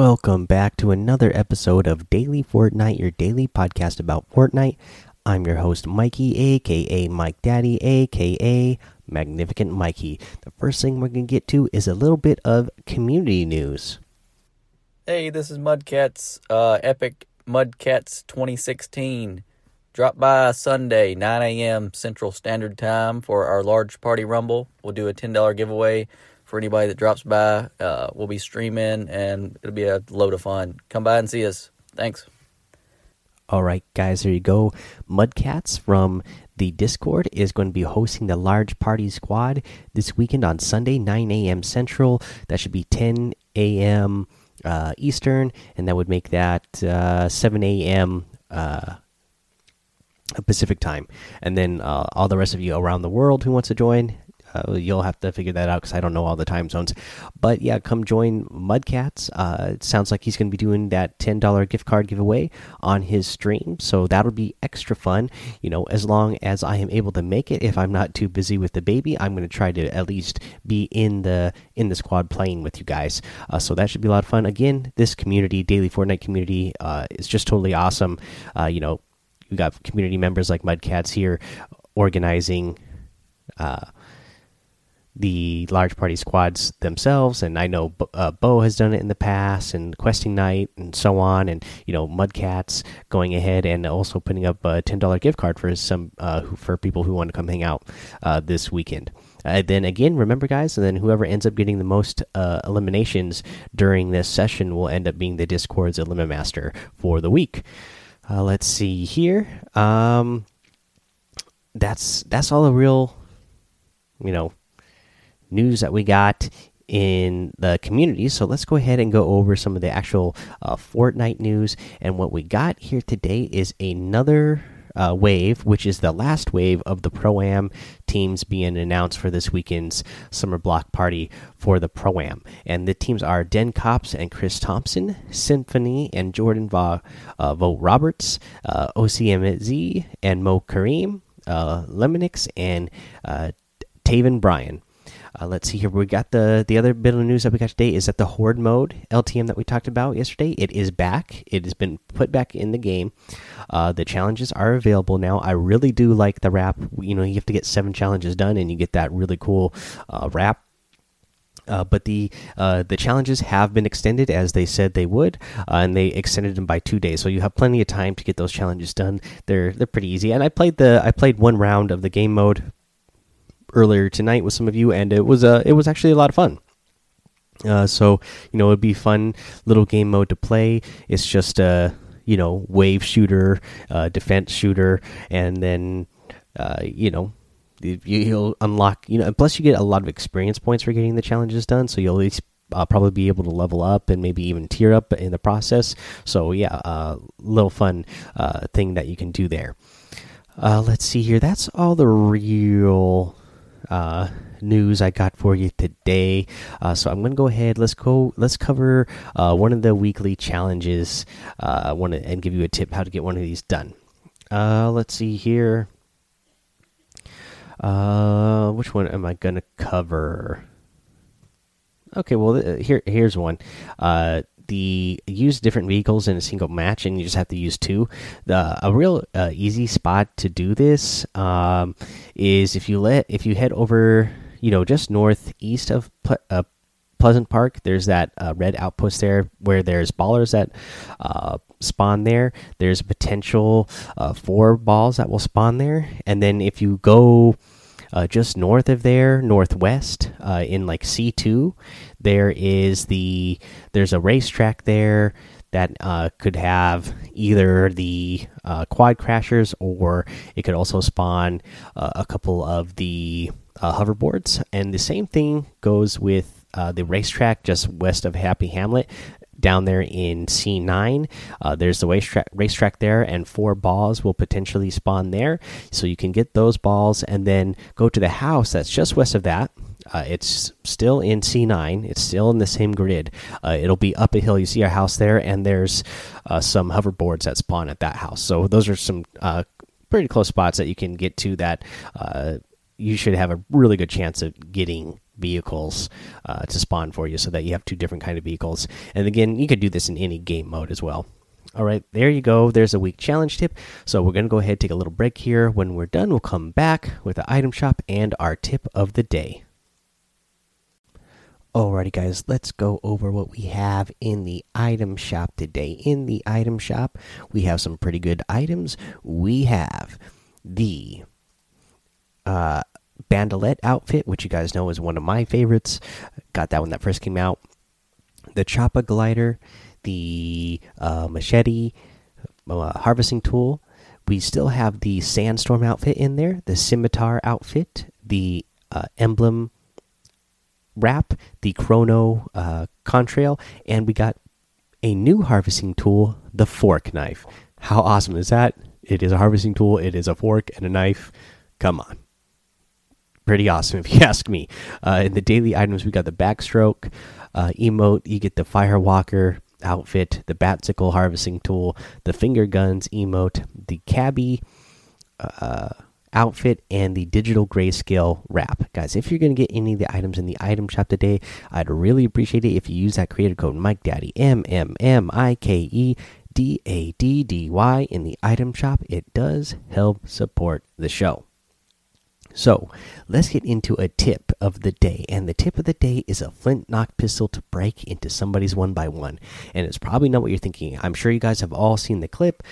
Welcome back to another episode of Daily Fortnite, your daily podcast about Fortnite. I'm your host, Mikey, aka Mike Daddy, aka Magnificent Mikey. The first thing we're going to get to is a little bit of community news. Hey, this is Mudcats, uh, Epic Mudcats 2016. Drop by Sunday, 9 a.m. Central Standard Time for our large party rumble. We'll do a $10 giveaway for anybody that drops by. Uh, we'll be streaming and it'll be a load of fun. Come by and see us. Thanks. All right, guys, there you go. Mudcats from the Discord is going to be hosting the large party squad this weekend on Sunday, 9 a.m. Central. That should be 10 a.m. Uh, Eastern, and that would make that uh, 7 a.m. Uh, Pacific time. And then uh, all the rest of you around the world who wants to join, uh, you'll have to figure that out because I don't know all the time zones. But yeah, come join Mudcats. Uh, it sounds like he's going to be doing that $10 gift card giveaway on his stream. So that'll be extra fun. You know, as long as I am able to make it, if I'm not too busy with the baby, I'm going to try to at least be in the in the squad playing with you guys. Uh, so that should be a lot of fun. Again, this community, daily Fortnite community, uh, is just totally awesome. Uh, you know, we got community members like Mudcats here organizing uh, the large party squads themselves and i know uh, bo has done it in the past and questing night and so on and you know mudcats going ahead and also putting up a $10 gift card for some uh, for people who want to come hang out uh, this weekend. Uh, then again remember guys and then whoever ends up getting the most uh, eliminations during this session will end up being the discord's eliminator for the week. Uh, let's see here. Um, that's that's all the real you know news that we got in the community. So let's go ahead and go over some of the actual uh, Fortnite news. And what we got here today is another uh, wave, which is the last wave of the Pro Am teams being announced for this weekend's Summer Block Party for the Pro Am. And the teams are Den Cops and Chris Thompson, Symfuhny and Jordan Va, uh, Vo Roberts, uh, OCMZ and Mo Kareem, uh, Lemonix, and uh, Taven Bryan. Uh, let's see here. We got the the other bit of news that we got today is that the horde mode LTM that we talked about yesterday. It is back. It has been put back in the game. Uh, the challenges are available now. I really do like the wrap. You know, you have to get seven challenges done, and you get that really cool uh, wrap. Uh, but the uh, the challenges have been extended as they said they would, uh, and they extended them by two days. So you have plenty of time to get those challenges done. They're they're pretty easy. And I played the I played one round of the game mode earlier tonight with some of you, and it was uh, it was actually a lot of fun. Uh, so you know it'd be fun little game mode to play. It's just a you know wave shooter, uh, defense shooter, and then uh, you know you'll unlock you know plus you get a lot of experience points for getting the challenges done. So you'll uh, probably be able to level up and maybe even tier up in the process. So yeah, a uh, little fun uh, thing that you can do there. Uh, let's see here. That's all the real uh, news I got for you today. Uh, so I'm going to go ahead. Let's go. Let's cover uh, one of the weekly challenges. Uh, one and give you a tip how to get one of these done. Uh, let's see here. Uh, which one am I going to cover? Okay, well here here's one. The use different vehicles in a single match, and you just have to use two. The a real uh, easy spot to do this um, is if you let if you head over, you know, just northeast of Ple uh, Pleasant Park. There's that uh, red outpost there where there's ballers that uh, spawn there. There's potential uh, four balls that will spawn there, and then if you go uh, just north of there, northwest, uh, in like C two, there is the there's a racetrack there that uh, could have either the uh, quad crashers or it could also spawn uh, a couple of the uh, hoverboards. And the same thing goes with uh, the racetrack just west of Happy Hamlet down there in C9. Uh, there's the racetrack, racetrack there, and four balls will potentially spawn there. So you can get those balls and then go to the house that's just west of that. Uh, it's still in C9. It's still in the same grid. Uh, it'll be up a hill. You see our house there, and there's uh, some hoverboards that spawn at that house. So those are some uh, pretty close spots that you can get to that uh, you should have a really good chance of getting vehicles uh, to spawn for you, so that you have two different kind of vehicles. And again, you could do this in any game mode as well. All right, there you go. There's a week challenge tip. So we're gonna go ahead take a little break here. When we're done, we'll come back with the item shop and our tip of the day. Alrighty, guys, let's go over what we have in the item shop today. In the item shop, we have some pretty good items. We have the uh, Bandolette outfit, which you guys know is one of my favorites. Got that when that first came out. The Choppa glider, the uh, machete, uh, harvesting tool. We still have the Sandstorm outfit in there, the Scimitar outfit, the uh, emblem wrap, the Chrono uh, contrail, and we got a new harvesting tool, the fork knife. How awesome is that? It is a harvesting tool, it is a fork and a knife. Come on. Pretty awesome, if you ask me. Uh, in the daily items, we got the backstroke uh, emote, you get the firewalker outfit, the batsickle harvesting tool, the finger guns emote, the cabbie. Uh, outfit and the digital grayscale wrap. Guys, if you're going to get any of the items in the item shop today, I'd really appreciate it if you use that creator code Mike Daddy M M M I K E D A D D Y in the item shop. It does help support the show. So, let's get into a tip of the day. And the tip of the day is a flint knock pistol to break into somebody's one by one. And it's probably not what you're thinking. I'm sure you guys have all seen the clip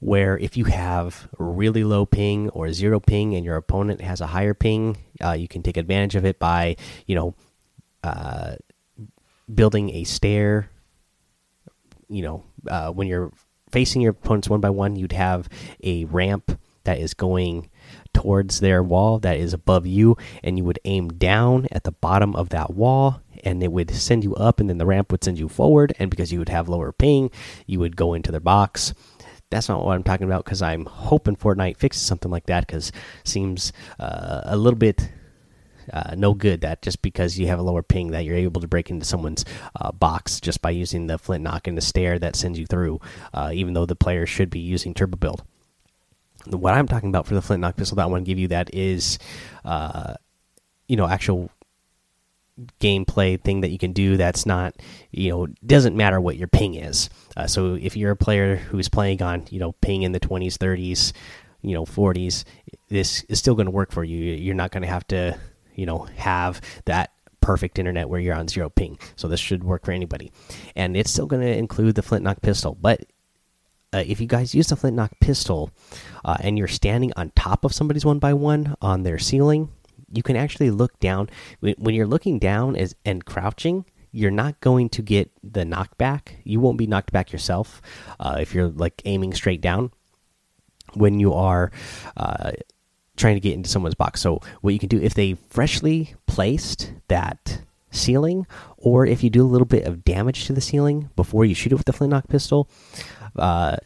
where if you have really low ping or zero ping and your opponent has a higher ping, uh, you can take advantage of it by, you know, uh, building a stair. You know, uh, when you're facing your opponents one by one, you'd have a ramp that is going towards their wall that is above you, and you would aim down at the bottom of that wall. And it would send you up, and then the ramp would send you forward. And because you would have lower ping, you would go into their box that's not what I'm talking about because I'm hoping Fortnite fixes something like that because seems uh, a little bit uh, no good that just because you have a lower ping that you're able to break into someone's uh, box just by using the flint knock and the stair that sends you through, uh, even though the player should be using turbo build. What I'm talking about for the flint knock pistol that I want to give you that is, uh, you know, actual gameplay thing that you can do that's not you know doesn't matter what your ping is. Uh, so if you're a player who's playing on you know ping in the 20s 30s you know 40s this is still going to work for you. You're not going to have to you know have that perfect internet where you're on zero ping. So this should work for anybody. And it's still going to include the flint knock pistol but uh, if you guys use the flint knock pistol uh, and you're standing on top of somebody's one by one on their ceiling you can actually look down. When you're looking down as and crouching you're not going to get the knockback. You won't be knocked back yourself uh, if you're like aiming straight down when you are uh, trying to get into someone's box. So what you can do if they freshly placed that ceiling or if you do a little bit of damage to the ceiling before you shoot it with the flintlock pistol uh,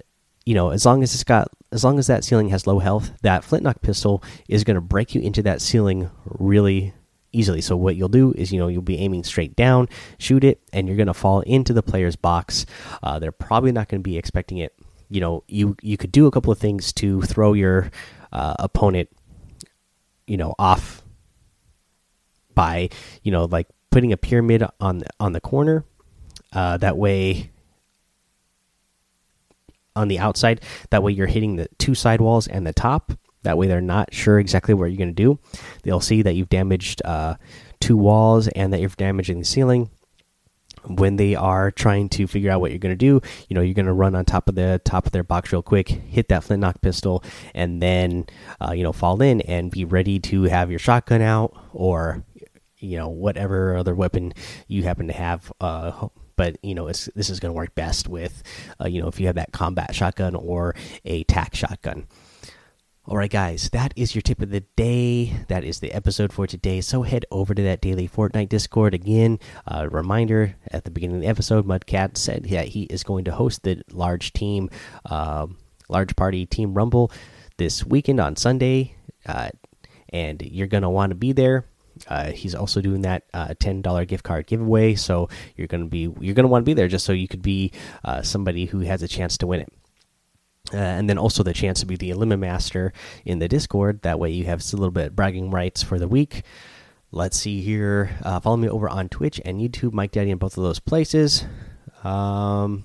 you know, as long as it's got, as long as that ceiling has low health, that flintlock pistol is going to break you into that ceiling really easily. So what you'll do is, you know, you'll be aiming straight down, shoot it, and you're going to fall into the player's box. Uh, they're probably not going to be expecting it. You know, you you could do a couple of things to throw your uh, opponent, you know, off by, you know, like putting a pyramid on on the corner. Uh, that way, on the outside. That way, you're hitting the two side walls and the top. That way, they're not sure exactly what you're going to do. They'll see that you've damaged uh, two walls and that you're damaging the ceiling. When they are trying to figure out what you're going to do, you know you're going to run on top of the top of their box real quick, hit that flintlock pistol, and then uh, you know fall in and be ready to have your shotgun out or you know whatever other weapon you happen to have uh, but you know this is going to work best with uh, you know if you have that combat shotgun or a tac shotgun. All right guys that is your tip of the day. That is the episode for today. So head over to that daily fortnite discord. Again uh, reminder at the beginning of the episode mudcat said that he is going to host the large team uh, large party team rumble this weekend on sunday uh, and you're going to want to be there uh, he's also doing that uh, ten dollar gift card giveaway. So you're gonna be you're gonna want to be there just so you could be uh, somebody who has a chance to win it. Uh, and then also the chance to be the Elimina Master in the Discord. That way you have a little bit of bragging rights for the week. Let's see here. Uh, follow me over on Twitch and YouTube, Mike Daddy, in both of those places. Um,